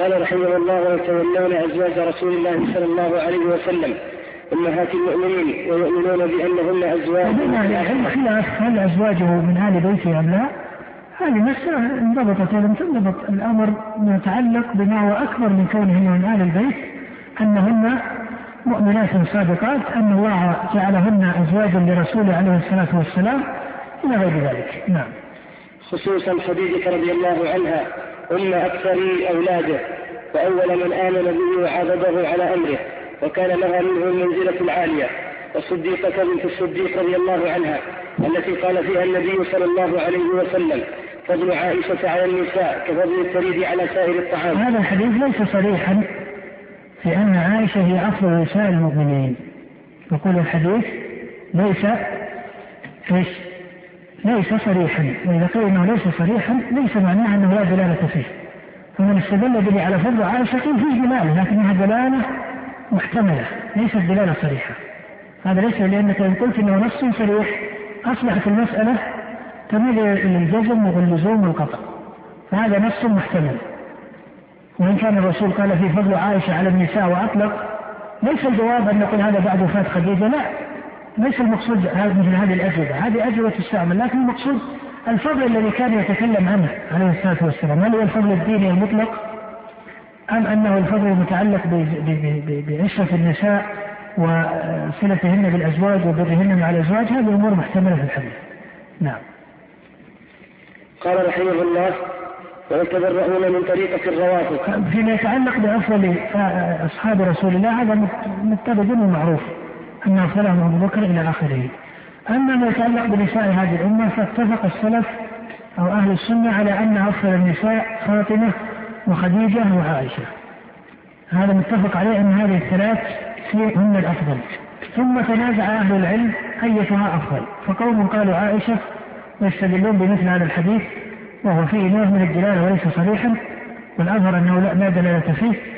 قال رحمه الله ويتولون أزواج رسول الله صلى الله عليه وسلم أمهات المؤمنين ويؤمنون بأنهن أزواج. خلاف هل أزواجه من آل بيته أم لا؟ هذه مسألة انضبطت ولم تنضبط الأمر يتعلق بما هو أكبر من كونهن من آل البيت أنهن مؤمنات صادقات أن الله جعلهن أزواجا لرسوله عليه الصلاة والسلام إلى غير ذلك. نعم. خصوصا خديجة رضي الله عنها أم أكثر أولاده وأول من آمن به وعبده على أمره وكان لها منه المنزلة العالية والصديقة بنت الصديق رضي الله عنها التي قال فيها النبي صلى الله عليه وسلم فضل عائشة على النساء كفضل الثريد على سائر الطعام هذا الحديث ليس صريحا في أن عائشة هي أفضل نساء المؤمنين يقول الحديث ليس إيش؟ ليس صريحا. وإذا قيل أنه ليس صريحا ليس معناه أنه لا دلالة فيه. فمن استدل به على فضل عائشة فيه دلالة لكنها دلالة محتملة ليست دلالة صريحة. هذا ليس لأنك إن قلت أنه نص صريح أصبحت المسألة تميل إلى الجزم واللزوم والقطع. فهذا نص محتمل. وإن كان الرسول قال في فضل عائشة على النساء وأطلق ليس الجواب أن نقول هذا بعد وفاة خديجة لا. ليس المقصود مثل هذه الأجوبة. هذه أجوبة تستعمل لكن المقصود الفضل الذي كان يتكلم عنه عليه الصلاة والسلام. هل هو الفضل الديني المطلق أم أنه الفضل المتعلق بعشرة النساء وصلتهن بالأزواج وبرهن مع الأزواج؟ هذه أمور محتملة في الحديث. نعم. قال رحمه الله ويتبرؤون من طريقة الروافض. فيما يتعلق بأفضل أصحاب رسول الله هذا متفق ومعروف أن أفضلهم أبو بكر إلى آخره. أما ما يتعلق بنساء هذه الأمة فاتفق السلف أو أهل السنة على أن أفضل النساء فاطمة وخديجة وعائشة. هذا متفق عليه أن هذه الثلاث هن الأفضل. ثم تنازع أهل العلم أيتها أفضل. فقوم قالوا عائشة ويستدلون بمثل هذا الحديث وهو فيه نوع من الدلالة وليس صريحا والأظهر أنه لا دلالة فيه.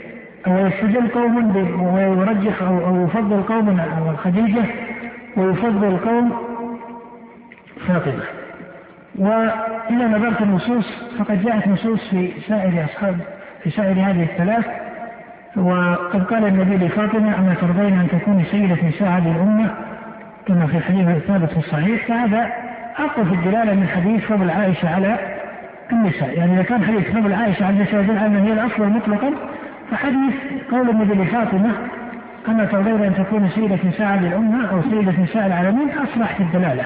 أو يستدل قوم ويرجح أو, أو يفضل قوم خديجة ويفضل قوم فاطمة. وإذا نظرت النصوص فقد جاءت نصوص في سائر أصحاب في سائر هذه الثلاث. وقد قال النبي لفاطمة أما ترضين أن تكوني سيدة نساء هذه الأمة؟ كما في الحديث الثابت في الصحيح. فهذا أقوى الدلالة من حديث فضل عائشة على النساء. يعني إذا كان حديث فضل عائشة على النساء يدل على أنها هي الأفضل مطلقا فحديث قول النبي لفاطمة أما ترضين أن تكون سيدة نساء هذه الأمة أو سيدة نساء العالمين أصرح في الدلالة.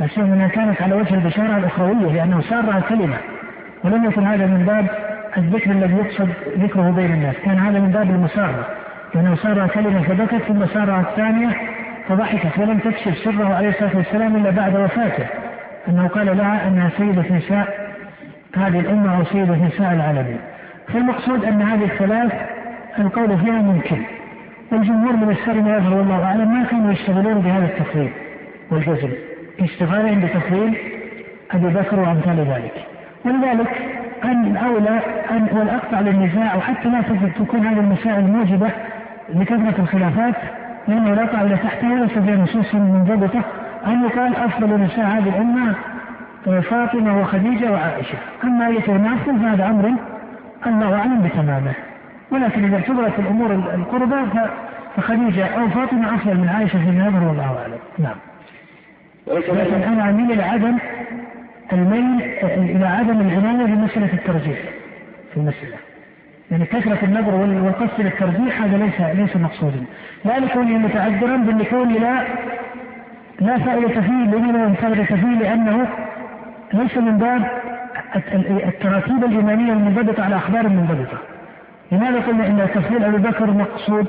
أشياء أنها كانت على وجه البشارة الأخروية لأنه سار الكلمة. ولم يكن هذا من باب الذكر الذي يقصد ذكره بين الناس. كان هذا من باب المسارة. لأنه سار كلمة فبكت ثم سار الثانية فضحكت ولم تكشف سره عليه الصلاة والسلام إلا بعد وفاته. أنه قال لها أنها سيدة نساء هذه الأمة أو سيدة نساء العالمين. فالمقصود أن هذه الثلاث القول فيها ممكن. والجمهور من السر ما يظهر والله أعلم ما كانوا يشتغلون بهذا التفضيل. والجزم. اشتغالهم بتفضيل أبي بكر وأمثال ذلك. ولذلك أن الأولى أن والأقطع للنزاع وحتى لا تكون هذه المسائل موجبة لكثرة الخلافات لأنه لا قاعدة تحتها وليس فيها نصوص منضبطة أن يقال أفضل نساء هذه الأمة فاطمة وخديجة وعائشة. أما أية أفضل فهذا أمر الله أعلم بتمامه. ولكن إذا اعتبرت الأمور القربى فخديجة أو فاطمة أفضل من عائشة في النظر والله أعلم. نعم. لكن أنا أميل إلى عدم الميل إلى عدم العناية بمسألة الترجيح في المسألة. يعني كثرة النظر والقصد للترجيح هذا ليس ليس مقصودا. لا لكونه متعذرا بل لكونه لا لا فائدة فيه فائدة فيه لأنه ليس من باب التراتيب الإيمانية المنضبطة على أخبار منضبطة لماذا قلنا أن تفضيل أبي بكر مقصود؟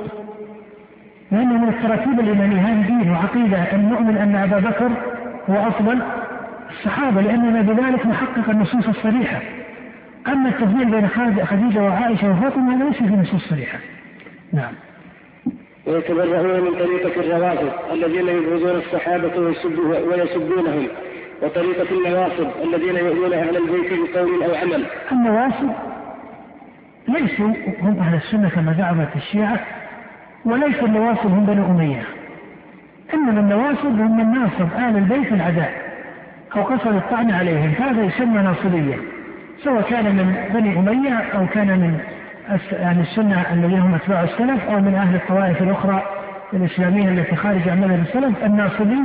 لأنه من التراتيب الإيمانية هذه دين وعقيدة أن نؤمن أن أبا بكر هو أفضل الصحابة لأننا بذلك نحقق النصوص الصريحة. أما التفضيل بين خديجة وعائشة وفاطمة هذا ليس في نصوص صريحة. نعم. ويتبرعون من طريقة الروافض الذين يبغضون الصحابة ويسبونهم. وطريقة النواصب الذين يؤذون أهل البيت بقول أو عمل. النواصب ليسوا هم أهل السنة كما زعمت الشيعة وليس النواصب هم بني أمية. إنما النواصب هم من ناصب أهل البيت العداء أو قصد الطعن عليهم هذا يسمى ناصبيا سواء كان من بني أمية أو كان من يعني السنة الذين هم أتباع السلف أو من أهل الطوائف الأخرى الإسلامية التي خارج عن مذهب السلف. الناصبي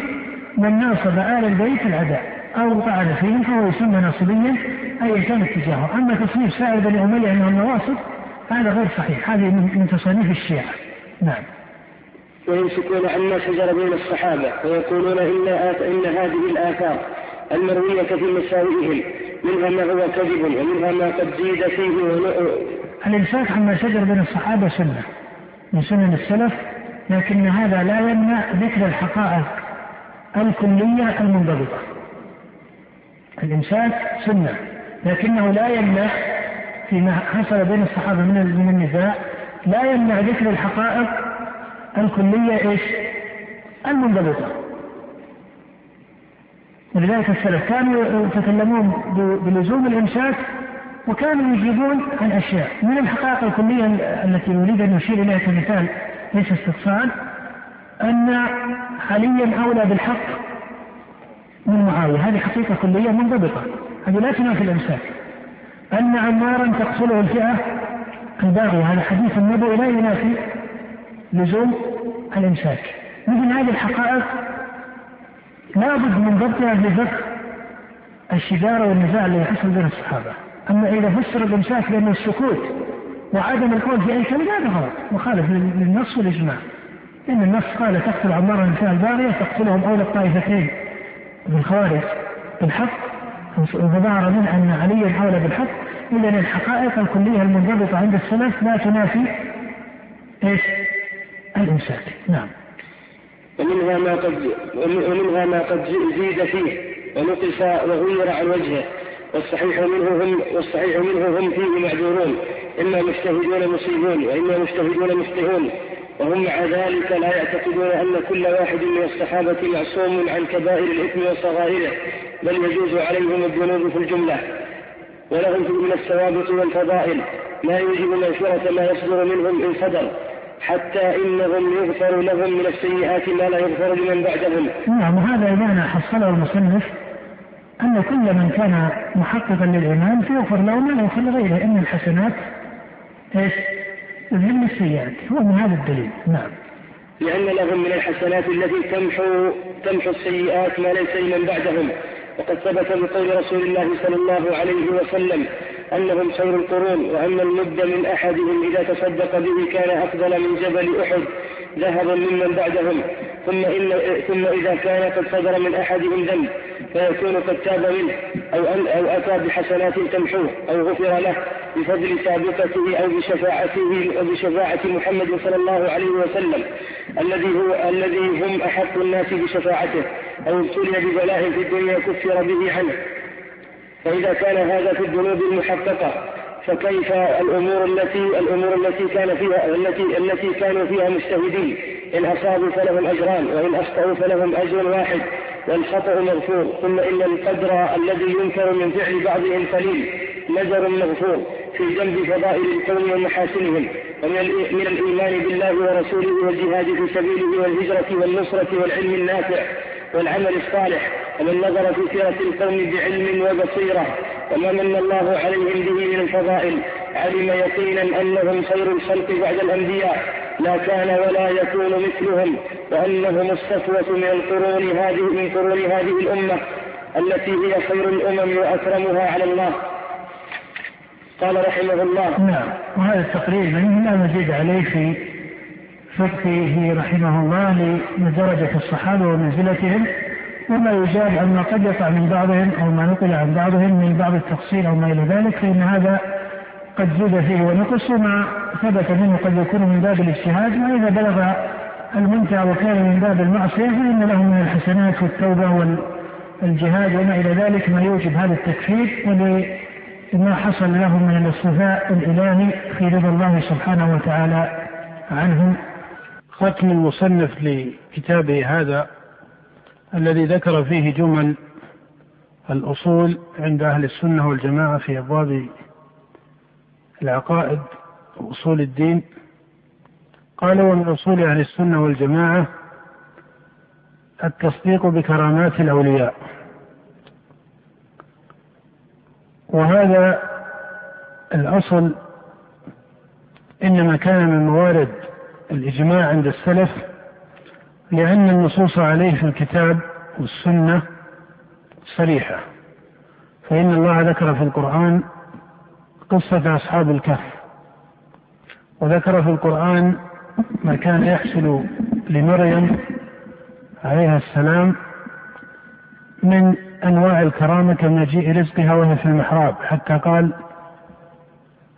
من ناصب آل البيت العداء أو طعن فيهم فهو يسمى ناصبيا أيا كان اتجاهه، أما تصنيف سائر بني أمية أنهم نواصب هذا غير صحيح، هذه من تصانيف الشيعة. نعم. ويمسكون عما شجر بين الصحابة ويقولون إن, إن هذه الآثار المروية في مساوئهم منها ما هو كذب ومنها ما قد زيد فيه الإمساك عما شجر بين الصحابة سنة من سنن السلف لكن هذا لا يمنع ذكر الحقائق الكلية المنضبطة. الإمساك سنة لكنه لا يمنع فيما حصل بين الصحابة من النزاع لا يمنع ذكر الحقائق الكلية إيش؟ المنضبطة. ولذلك السلف كانوا يتكلمون بلزوم الإمساك وكانوا يجيبون عن أشياء. من الحقائق الكلية التي نريد أن نشير إليها كمثال ليس استفصال أن عليا أولى بالحق من معاوية. هذه حقيقة كلية منضبطة. هذه لا تنافي الإمساك أن عمارا تقتله الفئة الباغية. هذا حديث النبوي لا ينافي لزوم الإمساك مثل هذه الحقائق لابد من ضبطها في فقه الشجارة والنزاع الذي حصل بين الصحابة. أما إذا فسر الإمساك بأنه السكوت وعدم القول في أي كلمة هذا غلط. مخالف للنص والإجماع. لأن النص قال تقتل عمار النساء الباغية تقتلهم أولى الطائفتين بالخوارج. بالحق. فظهر منه أن عليا أولى بالحق. إذا الحقائق الكلية المنضبطة عند السلف لا تنافي إيش؟ الإمساك نعم. ومنها ما قد ومنها ما قد زيد فيه ونقص وغير عن وجهه. والصحيح منه هم والصحيح منه هم فيه معذورون. إما مجتهدون مصيبون وإما مجتهدون مخطئون وهم مع ذلك لا يعتقدون أن كل واحد من الصحابة معصوم عن كبائر الإثم وصغائره بل يجوز عليهم الذنوب في الجملة ولهم من السوابق والفضائل ما يوجب مغفرة ما يصدر منهم إن صدر حتى إنهم يغفر لهم من السيئات ما لا يغفر لمن بعدهم. نعم وهذا اذا حصله المصنف أن كل من كان محققا للإيمان فيغفر له ما لا يغفر لغيره إن الحسنات إيش؟ تذهب السيئات. هو من هذا الدليل. نعم. لأن لهم من الحسنات التي تمحو تمحو السيئات ما ليس لمن بعدهم. وقد ثبت بقول رسول الله صلى الله عليه وسلم أنهم خير القرون وأن المد من أحدهم إذا تصدق به كان أفضل من جبل أحد ذهبا ممن بعدهم. ثم إن ثم إذا كان قد صدر من أحدهم ذنب فيكون قد تاب منه أو أن أو أتى بحسنات تمحوه أو غفر له. بفضل سابقته أو بشفاعته أو بشفاعة محمد صلى الله عليه وسلم الذي هو الذي هم أحق الناس بشفاعته أو ابتلي ببلاء في الدنيا كفر به عنه. فإذا كان هذا في الذنوب المحققة فكيف الأمور التي الأمور التي كان فيها التي التي كانوا فيها مجتهدين؟ إن أصابوا فلهم أجران وإن أخطأوا فلهم أجر واحد والخطأ مغفور. ثم إن القدر الذي ينكر من فعل بعضهم قليل نذر مغفور. في جنب فضائل القوم ومحاسنهم ومن الإيمان بالله ورسوله والجهاد في سبيله والهجرة والنصرة والعلم النافع والعمل الصالح ومن نظر في سيرة القوم بعلم وبصيرة وما من الله عليهم به من الفضائل علم يقينا أنهم خير الخلق بعد الأنبياء لا كان ولا يكون مثلهم وأنهم الصفوة من القرون هذه من قرون هذه الأمة التي هي خير الأمم وأكرمها على الله. قال رحمه الله. نعم. وهذا تقريبا لا مزيد عليه في فقهه رحمه الله لدرجة الصحابة ومنزلتهم وما يجاب عما قد يقع من بعضهم أو ما نقل عن بعضهم من بعض التفصيل أو ما إلى ذلك فإن هذا قد زاد فيه ونقص وما ثبت منه قد يكون من باب الاجتهاد وإذا بلغ المنتهى وكان من باب المعصية فإن له من الحسنات والتوبة والجهاد وما إلى ذلك ما يوجب هذا التكفير ولما حصل له من الاصطفاء الإلهي في رضا الله سبحانه وتعالى عنهم. ختم المصنف لكتابه هذا الذي ذكر فيه جمل الأصول عند أهل السنة والجماعة في أبواب العقائد وأصول الدين. قال ومن أصول أهل السنة والجماعة التصديق بكرامات الأولياء. وهذا الأصل إنما كان من موارد الإجماع عند السلف لأن النصوص عليه في الكتاب والسنة صريحة فإن الله ذكر في القرآن قصة أصحاب الكهف وذكر في القرآن ما كان يحصل لمريم عليها السلام من أنواع الكرامة كمجيء رزقها وهي في المحراب. حتى قال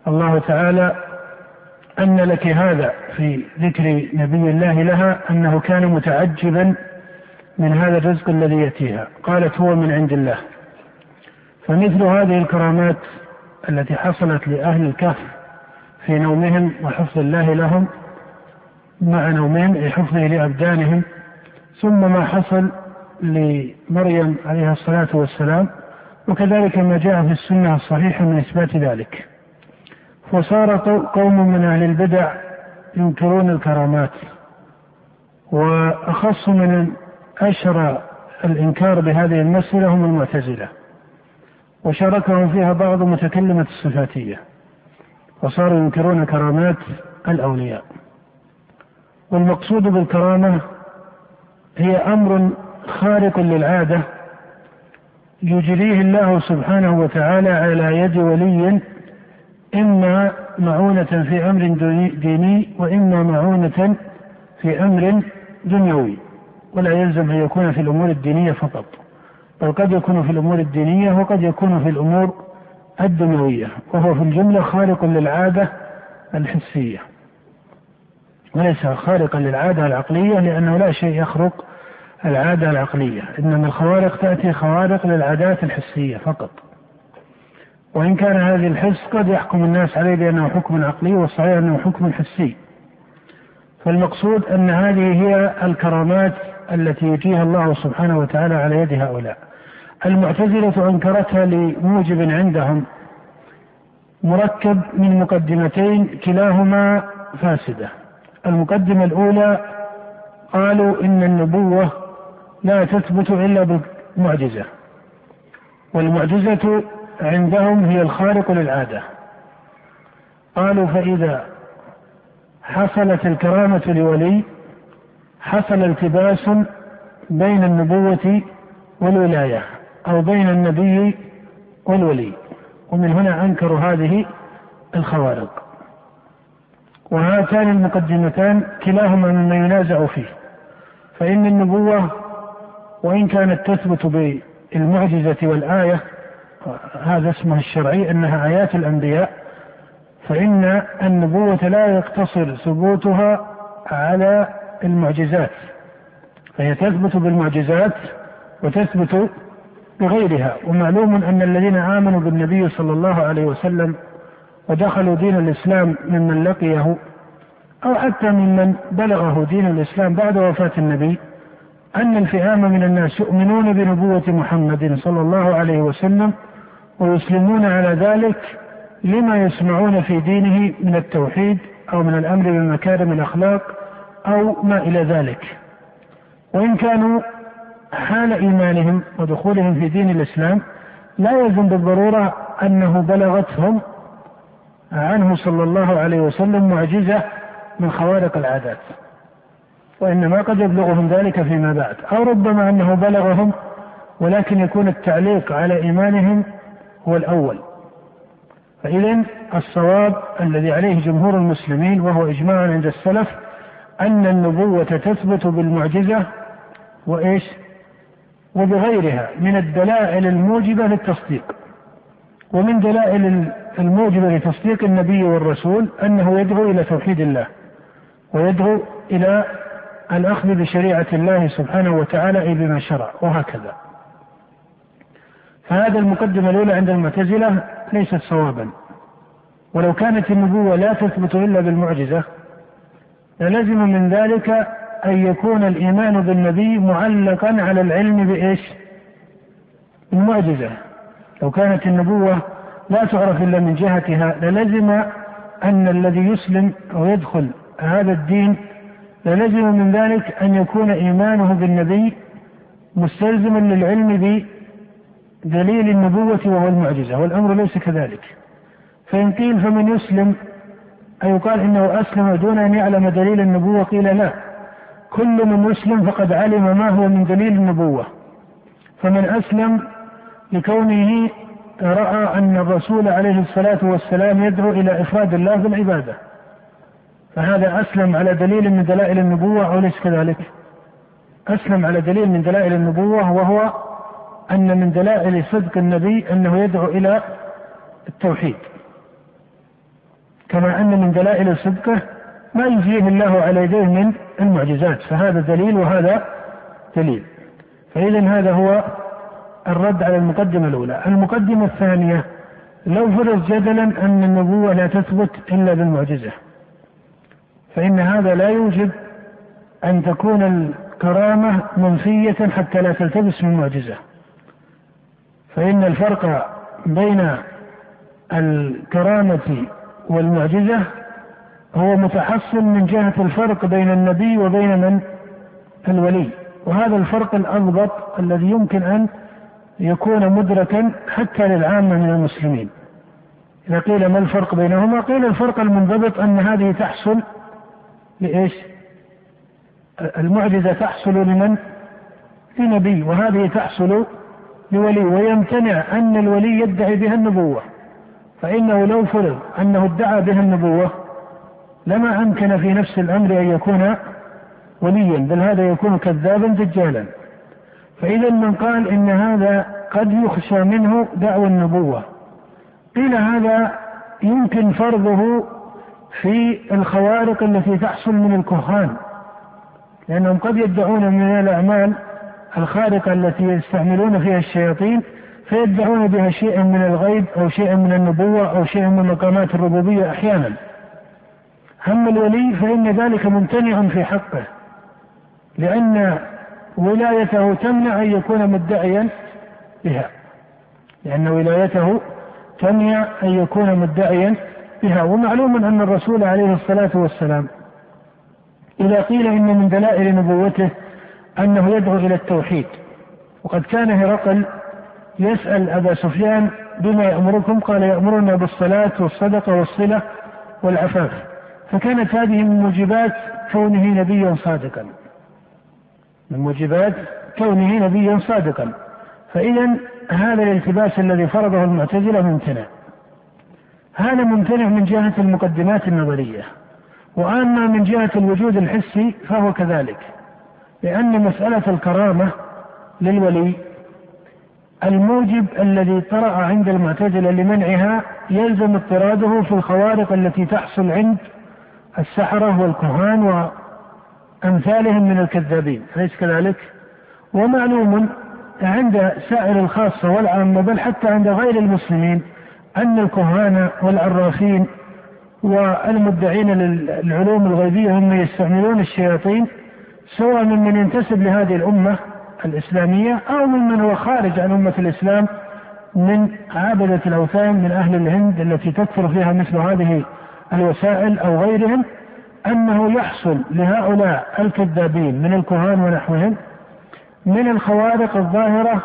الله تعالى أن لك هذا في ذكر نبي الله لها أنه كان متعجبا من هذا الرزق الذي يأتيها. قالت هو من عند الله. فمثل هذه الكرامات التي حصلت لأهل الكهف في نومهم وحفظ الله لهم مع نومهم أي حفظه لأبدانهم ثم ما حصل لمريم عليها الصلاة والسلام وكذلك ما جاء في السنة الصحيحة من إثبات ذلك. فصار قوم من أهل البدع ينكرون الكرامات وأخص من أشهر الإنكار بهذه المسألة هم المعتزلة وشاركهم فيها بعض متكلمة الصفاتية وصاروا ينكرون كرامات الأولياء. والمقصود بالكرامة هي أمر خارق للعادة يجريه الله سبحانه وتعالى على يد ولي إما معونة في أمر ديني وإما معونة في أمر دنيوي ولا يلزم أن يكون في الأمور الدينية فقط بل قد يكون في الأمور الدينية وقد يكون في الأمور الدنيوية وهو في الجملة خارق للعادة الحسية. وليس خارقا للعادة العقلية لأنه لا شيء يخرق العادة العقلية إنما الخوارق تأتي خوارق للعادات الحسية فقط. وإن كان هذه الحس قد يحكم الناس عليه بأنه حكم عقلي والصحيح أنه حكم حسي. فالمقصود أن هذه هي الكرامات التي يجيها الله سبحانه وتعالى على يد هؤلاء. المعتزلة أنكرتها لموجب عندهم مركب من مقدمتين كلاهما فاسدة. المقدمة الأولى قالوا إن النبوة لا تثبت إلا بالمعجزة. والمعجزة عندهم هي الخارق للعادة. قالوا فإذا حصلت الكرامة لولي حصل التباس بين النبوة والولاية أو بين النبي والولي. ومن هنا أنكروا هذه الخوارق. وهاتان المقدمتان كلاهما مما ينازع فيه. فإن النبوة وإن كانت تثبت بالمعجزة والآية هذا اسمها الشرعي أنها آيات الأنبياء فإن النبوة لا يقتصر ثبوتها على المعجزات فهي تثبت بالمعجزات وتثبت بغيرها. ومعلوم أن الذين آمنوا بالنبي صلى الله عليه وسلم ودخلوا دين الإسلام ممن لقيه أو حتى ممن بلغه دين الإسلام بعد وفاة النبي أن الفئام من الناس يؤمنون بنبوة محمد صلى الله عليه وسلم ويسلمون على ذلك لما يسمعون في دينه من التوحيد أو من الأمر بمكارم الأخلاق أو ما إلى ذلك. وإن كانوا حال إيمانهم ودخولهم في دين الإسلام لا يلزم بالضرورة أنه بلغتهم عنه صلى الله عليه وسلم معجزة من خوارق العادات. وإنما قد يبلغهم ذلك فيما بعد. أو ربما أنه بلغهم ولكن يكون التعليق على إيمانهم هو الأول. فإذا الصواب الذي عليه جمهور المسلمين وهو إجماع عند السلف أن النبوة تثبت بالمعجزة وإيش؟ وبغيرها من الدلائل الموجبة للتصديق. ومن دلائل الموجبة لتصديق النبي والرسول أنه يدعو إلى توحيد الله ويدعو إلى الأخذ بشريعة الله سبحانه وتعالى أي بما شرع وهكذا. فهذا المقدمة الأولى عند المعتزلة ليست صوابا. ولو كانت النبوة لا تثبت إلا بالمعجزة للزم من ذلك أن يكون الإيمان بالنبي معلقا على العلم بإيش؟ المعجزة لو كانت النبوة لا تعرف إلا من جهتها للزم أن الذي يسلم أو يدخل هذا الدين للزم من ذلك أن يكون إيمانه بالنبي مستلزما للعلم بدليل النبوة وهو المعجزة والأمر ليس كذلك. فإن قيل فمن يسلم أيقال إنه أسلم دون أن يعلم دليل النبوة قيل لا. كل من يسلم فقد علم ما هو من دليل النبوة. فمن أسلم لكونه رأى أن الرسول عليه الصلاة والسلام يدعو إلى إفراد الله بالعبادة. فهذا أسلم على دليل من دلائل النبوة أو ليس كذلك؟ أسلم على دليل من دلائل النبوة وهو أن من دلائل صدق النبي أنه يدعو إلى التوحيد. كما أن من دلائل صدقه ما يجيه الله على يديه من المعجزات فهذا دليل وهذا دليل. فإذا هذا هو الرد على المقدمة الأولى. المقدمة الثانية لو فرض جدلا أن النبوة لا تثبت إلا بالمعجزة. فإن هذا لا يوجب أن تكون الكرامة منفية حتى لا تلتبس من معجزة. فإن الفرق بين الكرامة والمعجزة هو متحصل من جهة الفرق بين النبي وبين من؟ الولي. وهذا الفرق الأضبط الذي يمكن أن يكون مدركا حتى للعامة من المسلمين. إذا قيل ما الفرق بينهما قيل الفرق المنضبط أن هذه تحصل لإيش؟ المعجزة تحصل لمن؟ لنبي وهذه تحصل لولي ويمتنع أن الولي يدعي بها النبوة. فإنه لو فرض أنه ادعى بها النبوة لما أمكن في نفس الأمر أن يكون وليا بل هذا يكون كذابا دجالا. فإذا من قال إن هذا قد يخشى منه دعوى النبوة. قيل هذا يمكن فرضه في الخوارق التي تحصل من الكهان لأنهم قد يدعون من الأعمال الخارقة التي يستعملون فيها الشياطين فيدعون بها شيئا من الغيب أو شيئا من النبوة أو شيئا من مقامات الربوبية أحيانا. أما الولي فإن ذلك ممتنع في حقه لأن ولايته تمنع أن يكون مدعيا بها لأن ولايته تمنع أن يكون مدعيا بها ومعلوم أن الرسول عليه الصلاة والسلام إذا قيل إن من دلائل نبوته أنه يدعو إلى التوحيد وقد كان هرقل يسأل أبا سفيان بما يأمركم؟ قال يأمرنا بالصلاة والصدقة والصلة والعفاف. فكانت هذه من موجبات كونه نبيا صادقا. من موجبات كونه نبيا صادقا. فإذا هذا الالتباس الذي فرضه المعتزلة ممتنع. هذا ممتنع من جهة المقدمات النظرية وأما من جهة الوجود الحسي فهو كذلك لأن مسألة الكرامة للولي الموجب الذي طرأ عند المعتزلة لمنعها يلزم اضطراده في الخوارق التي تحصل عند السحرة والكهان وأمثالهم من الكذابين أليس كذلك؟ ومعلوم عند سائر الخاصة والعامة بل حتى عند غير المسلمين أن الكهان والعرافين والمدعين للعلوم الغيبية هم يستعملون الشياطين سواء ممن ينتسب لهذه الأمة الإسلامية أو ممن هو خارج عن أمة الإسلام من عابدة الأوثان من أهل الهند التي تكثر فيها مثل هذه الوسائل أو غيرهم أنه يحصل لهؤلاء الكذابين من الكهان ونحوهم من الخوارق الظاهرة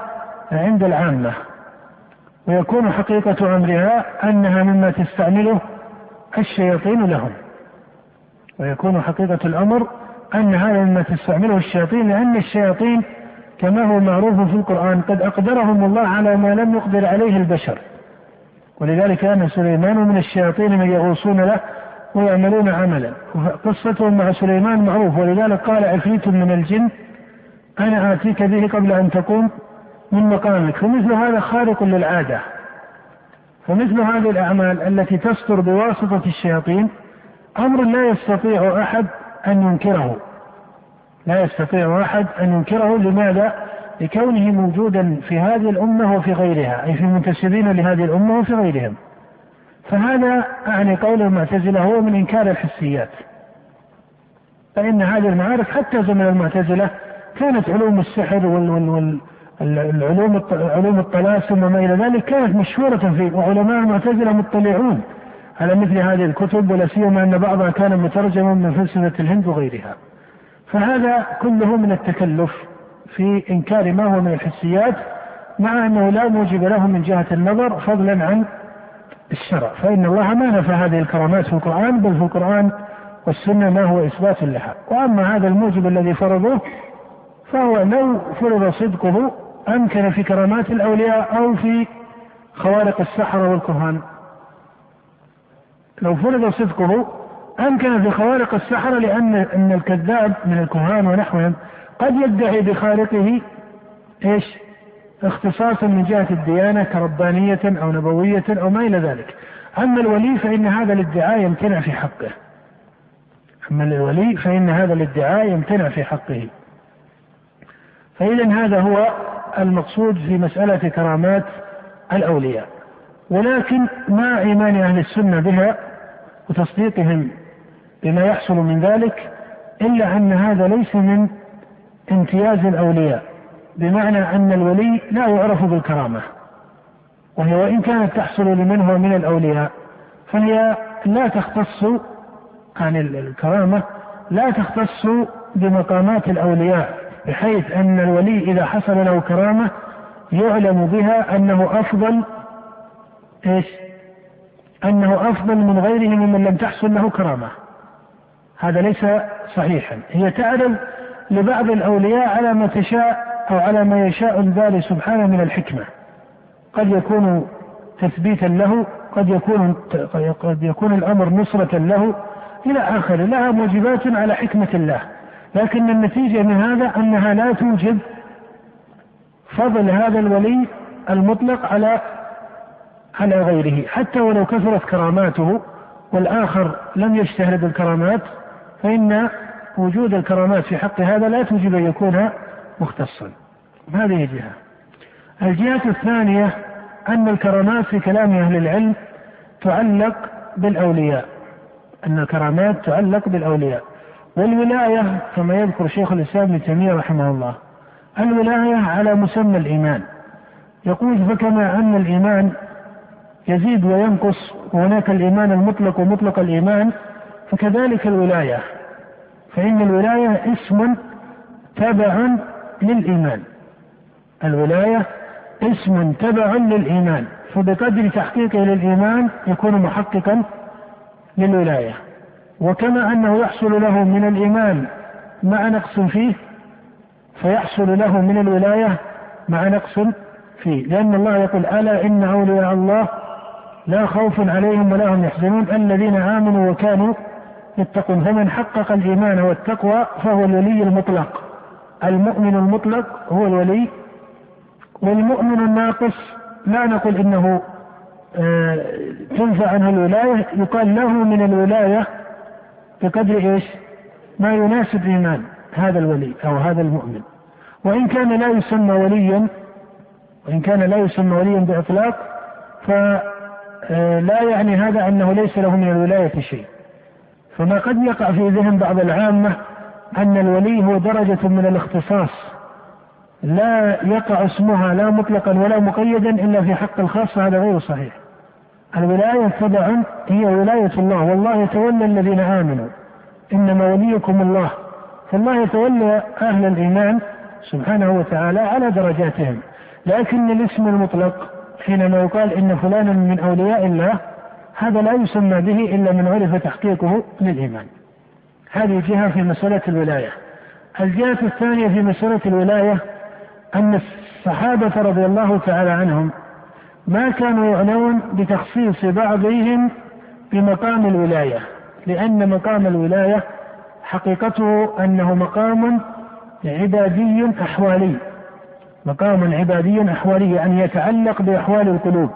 عند العامة. ويكون حقيقة أمرها أنها مما تستعمله الشياطين لهم. ويكون حقيقة الأمر أن هذا مما تستعمله الشياطين لأن الشياطين كما هو معروف في القرآن قد أقدرهم الله على ما لم يقدر عليه البشر. ولذلك كان سليمان من الشياطين من يغوصون له ويعملون عملا. قصتهم مع سليمان معروف ولذلك قال عفريت من الجن أنا آتيك به قبل أن تقوم. من مقامك. فمثل هذا خارق للعادة. فمثل هذه الأعمال التي تصدر بواسطة الشياطين أمر لا يستطيع أحد أن ينكره. لا يستطيع أحد أن ينكره. لماذا؟ لكونه موجودا في هذه الأمة وفي غيرها أي في المنتسبين لهذه الأمة وفي غيرهم. فهذا أعني قول المعتزلة هو من إنكار الحسيات. فإن هذه المعارف حتى زمن المعتزلة كانت علوم السحر وال وال وال العلوم علوم الطلاسم وما إلى ذلك كانت مشهورة فيه وعلماء المعتزلة مطلعون على مثل هذه الكتب ولا سيما أن بعضها كان مترجما من فلسفة الهند وغيرها. فهذا كله من التكلف في إنكار ما هو من الحسيات مع أنه لا موجب له من جهة النظر فضلا عن الشرع فإن الله ما نفى هذه الكرامات في القرآن بل في القرآن والسنة ما هو إثبات لها وأما هذا الموجب الذي فرضوه فهو لو فرض صدقه أمكن في كرامات الأولياء أو في خوارق السحرة والكهان لو فرض صدقه أمكن في خوارق السحرة لأن أن الكذاب من الكهان ونحوهم قد يدعي بخالقه إيش؟ اختصاصا من جهة الديانة كربانية أو نبوية أو ما إلى ذلك. أما الولي فإن هذا الادعاء يمتنع في حقه. أما الولي فإن هذا الادعاء يمتنع في حقه. فإذا هذا هو المقصود في مسألة كرامات الأولياء. ولكن مع إيمان أهل السنة بها وتصديقهم بما يحصل من ذلك إلا أن هذا ليس من امتياز الأولياء بمعنى أن الولي لا يعرف بالكرامة وهي وإن كانت تحصل لمن هو من الأولياء فهي لا تختص عن الكرامة لا تختص بمقامات الأولياء بحيث أن الولي إذا حصل له كرامة يعلم بها أنه أفضل إيش؟ أنه أفضل من غيره ممن لم تحصل له كرامة. هذا ليس صحيحا. هي تعلم لبعض الأولياء على ما تشاء أو على ما يشاء الباري سبحانه من الحكمة. قد يكون تثبيتا له قد يكون قد يكون الأمر نصرة له إلى آخره. لها موجبات على حكمة الله. لكن النتيجة من هذا أنها لا توجب فضل هذا الولي المطلق على على غيره. حتى ولو كثرت كراماته والآخر لم يشتهر بالكرامات فإن وجود الكرامات في حق هذا لا توجب أن يكون مختصا. هذه جهة. الجهة الثانية أن الكرامات في كلام أهل العلم تعلق بالأولياء. أن الكرامات تعلق بالأولياء. والولاية كما يذكر شيخ الإسلام ابن تيمية رحمه الله الولاية على مسمى الإيمان. يقول فكما أن الإيمان يزيد وينقص وهناك الإيمان المطلق ومطلق الإيمان فكذلك الولاية. فإن الولاية اسم تبع للإيمان. الولاية اسم تبع للإيمان. فبقدر تحقيقه للإيمان يكون محققا للولاية. وكما أنه يحصل له من الإيمان مع نقص فيه فيحصل له من الولاية مع نقص فيه. لأن الله يقول ألا إن أولياء الله لا خوف عليهم ولا هم يحزنون الذين آمنوا وكانوا يتقون. فمن حقق الإيمان والتقوى فهو الولي المطلق. المؤمن المطلق هو الولي والمؤمن الناقص لا نقول إنه آه، تنفع عنه الولاية يقال له من الولاية بقدر إيش؟ ما يناسب ايمان هذا الولي أو هذا المؤمن. وإن كان لا يسمى وليا وإن كان لا يسمى وليا بإطلاق فلا آه، يعني هذا أنه ليس له من الولاية شيء. فما قد يقع في ذهن بعض العامة أن الولي هو درجة من الاختصاص. لا يقع اسمها لا مطلقا ولا مقيدا إلا في حق الخاص هذا غير صحيح. الولاية تبع هي ولاية الله والله يتولى الذين آمنوا. إنما وليكم الله فالله يتولى أهل الإيمان سبحانه وتعالى على درجاتهم. لكن الاسم المطلق حينما يقال إن فلانا من أولياء الله هذا لا يسمى به إلا من عرف تحقيقه للإيمان. هذه جهة في مسألة الولاية. الجهة الثانية في مسألة الولاية أن الصحابة رضي الله تعالى عنهم ما كانوا يعنون بتخصيص بعضهم بمقام الولاية لأن مقام الولاية حقيقته أنه مقام عبادي أحوالي مقام عبادي أحوالي يعني يتعلق بأحوال القلوب.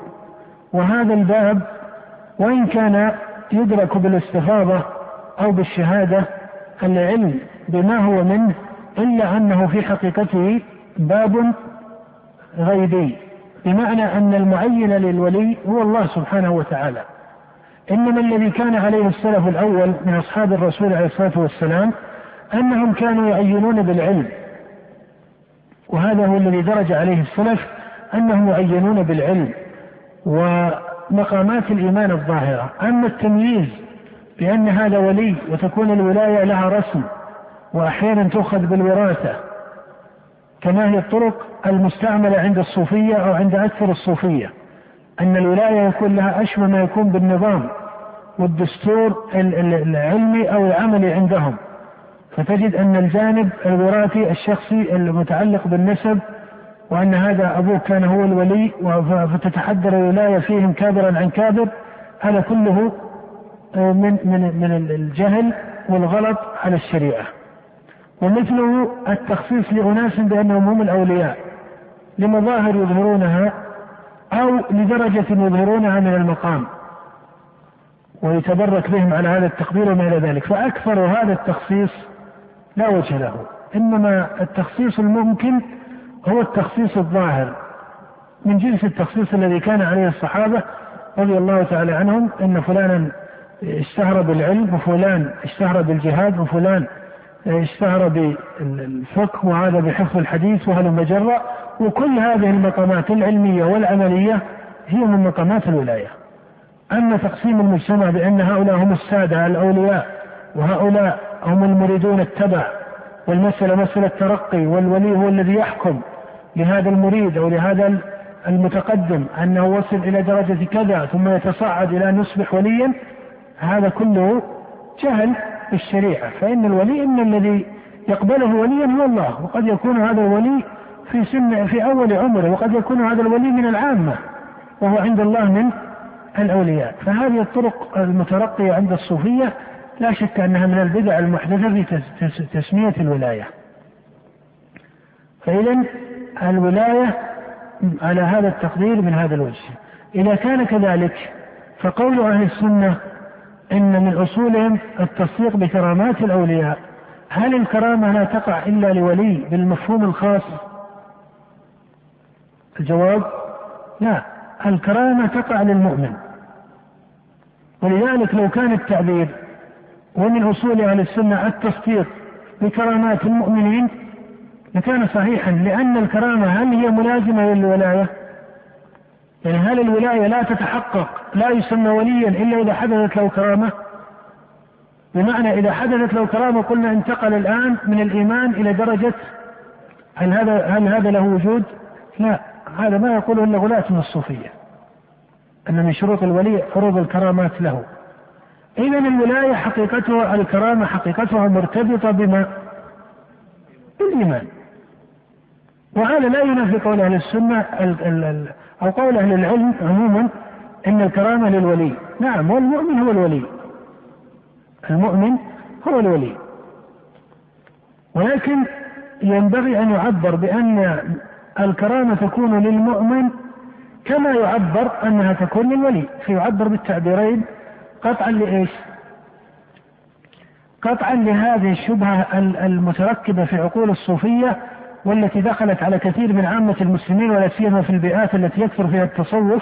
وهذا الباب وإن كان يدرك بالاستفاضة أو بالشهادة العلم بما هو منه إلا أنه في حقيقته باب غيبي. بمعنى أن المعين للولي هو الله سبحانه وتعالى. إنما الذي كان عليه السلف الأول من أصحاب الرسول عليه الصلاة والسلام أنهم كانوا يعينون بالعلم. وهذا هو الذي درج عليه السلف أنهم يعينون بالعلم ومقامات الإيمان الظاهرة. أما التمييز بأن هذا ولي وتكون الولاية لها رسم وأحيانا تؤخذ بالوراثة كما هي الطرق المستعملة عند الصوفية أو عند أكثر الصوفية أن الولاية يكون لها أشبه ما يكون بالنظام والدستور العلمي أو العملي عندهم. فتجد أن الجانب الوراثي الشخصي المتعلق بالنسب وأن هذا أبوك كان هو الولي فتتحدر الولاية فيهم كابرا عن كابر هذا كله آه، من من من الجهل والغلط على الشريعة. ومثله التخصيص لأناس بأنهم هم الأولياء لمظاهر يظهرونها أو لدرجة يظهرونها من المقام ويتبرك بهم على هذا التقدير وما إلى ذلك. فأكثر هذا التخصيص لا وجه له إنما التخصيص الممكن هو التخصيص الظاهر. من جنس التخصيص الذي كان عليه الصحابة رضي الله تعالى عنهم إن فلانا اشتهر بالعلم وفلان اشتهر بالجهاد وفلان اشتهر بالفقه وهذا بحفظ الحديث وهذا مجرة وكل هذه المقامات العلمية والعملية هي من مقامات الولاية. أما تقسيم المجتمع بأن هؤلاء هم السادة الأولياء وهؤلاء هم المريدون التبع والمسألة مسألة ترقي والولي هو الذي يحكم لهذا المريد أو لهذا المتقدم أنه وصل إلى درجة كذا ثم يتصاعد إلى أن يصبح وليا هذا كله جهل بالشريعة فإن الولي إن الذي يقبله وليا هو الله وقد يكون هذا الولي في سن في أول عمره وقد يكون هذا الولي من العامة وهو عند الله من الأولياء. فهذه الطرق المترقية عند الصوفية لا شك أنها من البدع المحدثة في تسمية الولاية. فإذا الولاية على هذا التقدير من هذا الوجه. إذا كان كذلك فقول أهل السنة إن من أصولهم التصديق بكرامات الأولياء. هل الكرامة لا تقع إلا لولي بالمفهوم الخاص؟ الجواب لا الكرامة تقع للمؤمن. ولذلك لو كان التعبير ومن أصول أهل السنة التصديق بكرامات المؤمنين لكان صحيحا لأن الكرامة هل هي ملازمة للولاية؟ يعني هل الولاية لا تتحقق لا يسمى وليا إلا إذا حدثت له كرامة؟ بمعنى إذا حدثت له كرامة قلنا انتقل الآن من الإيمان إلى درجة هل هذا هل هذا له وجود؟ لا هذا ما يقوله إلا غلاة من الصوفية أن من شروط الولي عروض الكرامات له إذا الولاية حقيقتها الكرامة حقيقتها مرتبطة بما؟ بالإيمان وهذا لا ينافي قول أهل السنة أو قول أهل العلم عموما أن الكرامة للولي. نعم والمؤمن هو الولي. المؤمن هو الولي. ولكن ينبغي أن يعبر بأن الكرامة تكون للمؤمن كما يعبر أنها تكون للولي. فيعبر بالتعبيرين قطعا لإيش؟ قطعا لهذه الشبهة المتركبة في عقول الصوفية والتي دخلت على كثير من عامة المسلمين ولا سيما في البيئات التي يكثر فيها التصوف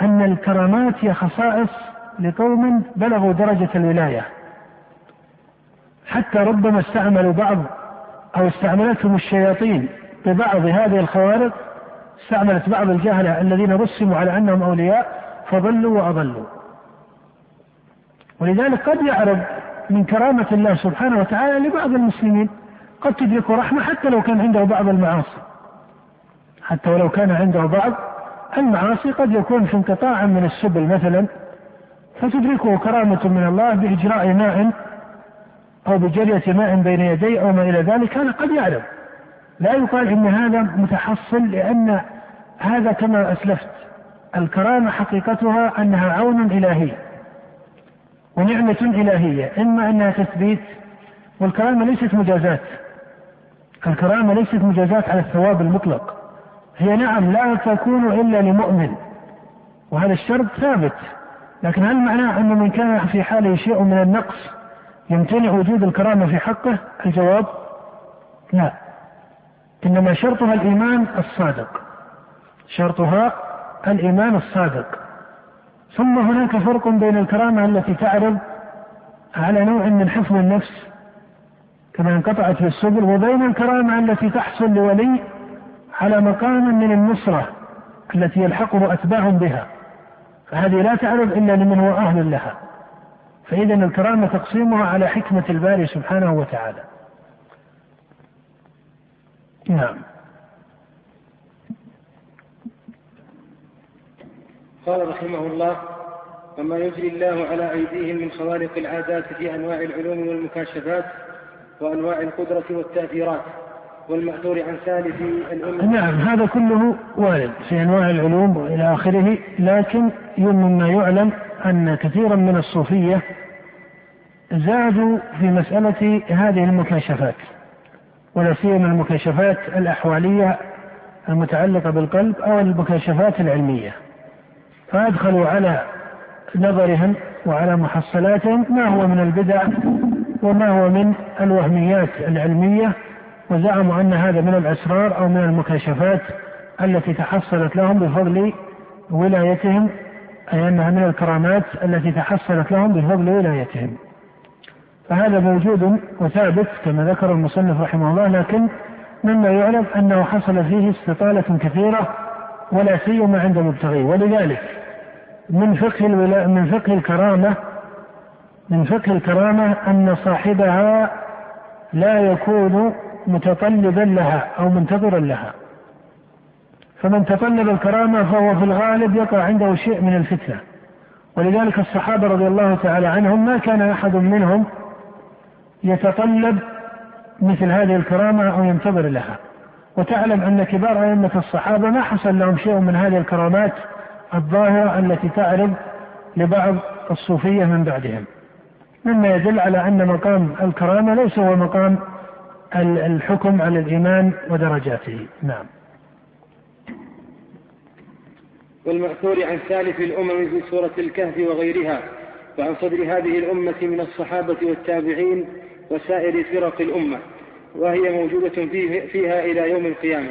أن الكرامات هي خصائص لقوم بلغوا درجة الولاية. حتى ربما استعملوا بعض أو استعملتهم الشياطين ببعض هذه الخوارق استعملت بعض الجهلة الذين رسموا على أنهم أولياء فضلوا وأضلوا. ولذلك قد يعرض من كرامة الله سبحانه وتعالى لبعض المسلمين. قد تدركه رحمة حتى لو كان عنده بعض المعاصي. حتى ولو كان عنده بعض المعاصي قد يكون في انقطاع من السبل مثلا. فتدركه كرامة من الله بإجراء ماء أو بجرية ماء بين يديه أو ما إلى ذلك هذا قد يعلم. لا يقال إن هذا متحصل لأن هذا كما أسلفت الكرامة حقيقتها أنها عون إلهي ونعمة إلهية إما أنها تثبيت والكرامة ليست مجازات الكرامة ليست مجازات على الثواب المطلق. هي نعم لا تكون إلا لمؤمن وهذا الشرط ثابت. لكن هل معناه أن من كان في حاله شيء من النقص يمتنع وجود الكرامة في حقه؟ الجواب لا. إنما شرطها الإيمان الصادق. شرطها الإيمان الصادق. ثم هناك فرق بين الكرامة التي تعرض على نوع من حفظ النفس كما انقطعت في السبل وبين الكرامة التي تحصل لولي على مقام من النصرة التي يلحقه أتباع بها. فهذه لا تعرض إلا لمن هو أهل لها. فإذا الكرامة تقسيمها على حكمة الباري سبحانه وتعالى. نعم. قال رحمه الله وما يجري الله على أيديهم من خوارق العادات في أنواع العلوم والمكاشفات وأنواع القدرة والتأثيرات والمأثور عن ثالث الأمة. نعم هذا كله وارد في أنواع العلوم وإلى آخره لكن مما يعلم أن كثيرا من الصوفية زادوا في مسألة هذه المكاشفات ولا سيما المكاشفات الأحوالية المتعلقة بالقلب أو المكاشفات العلمية. فأدخلوا على نظرهم وعلى محصلاتهم ما هو من البدع وما هو من الوهميات العلمية وزعموا أن هذا من الأسرار أو من المكاشفات التي تحصلت لهم بفضل ولايتهم أي أنها من الكرامات التي تحصلت لهم بفضل ولايتهم فهذا موجود وثابت كما ذكر المصنف رحمه الله لكن مما يعلم أنه حصل فيه استطالة كثيرة ولا سيما عند المبتغين ولذلك من فقه. من فقه الكرامة من فقه الكرامة أن صاحبها لا يكون متطلبا لها أو منتظرا لها. فمن تطلب الكرامة فهو في الغالب يقع عنده شيء من الفتنة. ولذلك الصحابة رضي الله تعالى عنهم ما كان أحد منهم يتطلب مثل هذه الكرامة أو ينتظر لها. وتعلم أن كبار أئمة الصحابة ما حصل لهم شيء من هذه الكرامات الظاهرة التي تعرض لبعض الصوفية من بعدهم. مما يدل على أن مقام الكرامة ليس هو مقام الحكم على الإيمان ودرجاته. نعم. والمأثور عن سالف الأمم في سورة الكهف وغيرها وعن صدر هذه الأمة من الصحابة والتابعين وسائر فرق الأمة وهي موجودة فيها إلى يوم القيامة.